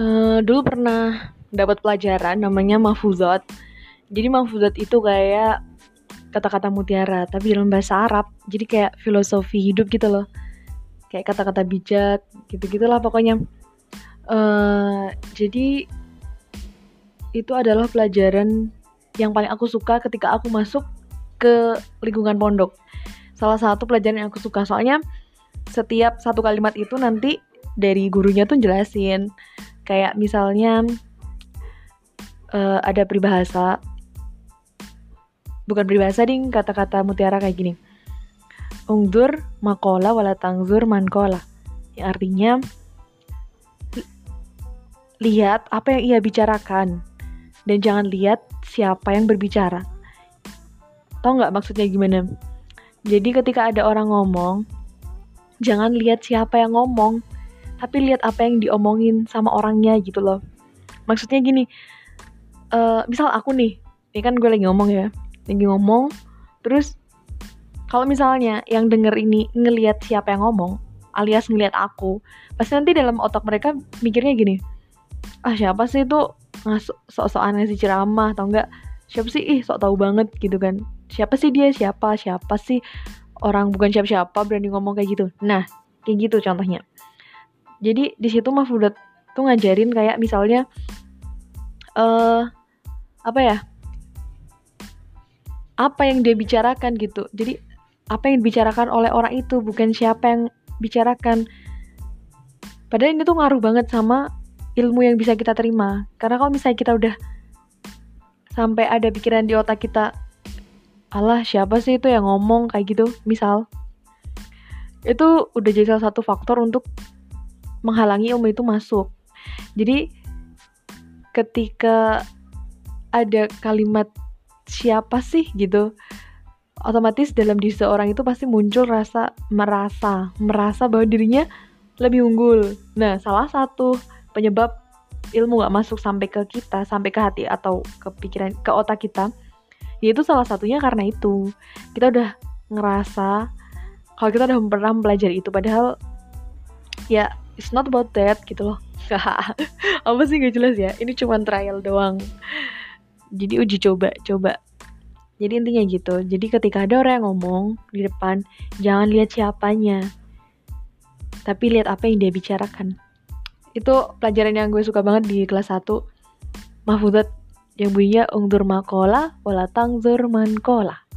uh, dulu pernah dapat pelajaran namanya mafuzat jadi mafuzat itu kayak kata-kata mutiara tapi dalam bahasa Arab. Jadi kayak filosofi hidup gitu loh. Kayak kata-kata bijak gitu gitulah pokoknya. Uh, jadi itu adalah pelajaran yang paling aku suka ketika aku masuk ke lingkungan pondok. Salah satu pelajaran yang aku suka soalnya setiap satu kalimat itu nanti dari gurunya tuh jelasin kayak misalnya uh, ada peribahasa. Bukan peribahasa ding. Kata-kata mutiara kayak gini. Ungdur makola wala tangzur mankola. Yang artinya lihat apa yang ia bicarakan. Dan jangan lihat siapa yang berbicara. Tau nggak maksudnya gimana? Jadi ketika ada orang ngomong jangan lihat siapa yang ngomong tapi lihat apa yang diomongin sama orangnya gitu loh. Maksudnya gini uh, misal aku nih ini kan gue lagi ngomong ya lagi ngomong terus kalau misalnya yang denger ini ngelihat siapa yang ngomong alias ngelihat aku pasti nanti dalam otak mereka mikirnya gini ah siapa sih itu? Ngasuk sok-sokan ngasih ceramah atau enggak? Siapa sih? Ih sok tahu banget gitu kan. Siapa sih dia? Siapa? Siapa sih orang bukan siapa-siapa berani ngomong kayak gitu? Nah kayak gitu contohnya jadi di situ Mahfudat tuh ngajarin kayak misalnya eh uh, apa ya? Apa yang dia bicarakan gitu. Jadi apa yang dibicarakan oleh orang itu bukan siapa yang bicarakan. Padahal ini tuh ngaruh banget sama ilmu yang bisa kita terima. Karena kalau misalnya kita udah sampai ada pikiran di otak kita Allah siapa sih itu yang ngomong? kayak gitu misal. Itu udah jadi salah satu faktor untuk menghalangi ilmu itu masuk. Jadi ketika ada kalimat siapa sih gitu, otomatis dalam diri seorang itu pasti muncul rasa merasa, merasa bahwa dirinya lebih unggul. Nah, salah satu penyebab ilmu gak masuk sampai ke kita, sampai ke hati atau ke pikiran, ke otak kita, yaitu salah satunya karena itu. Kita udah ngerasa kalau kita udah pernah mempelajari itu, padahal ya it's not about that gitu loh. Apa sih gak jelas ya. Ini cuma trial doang. Jadi uji coba coba. Jadi intinya gitu. Jadi ketika ada orang yang ngomong di depan jangan lihat siapanya. Tapi lihat apa yang dia bicarakan. Itu pelajaran yang gue suka banget di kelas 1 mahfudat yang bunyinya ungdur makola wala tangzur mankola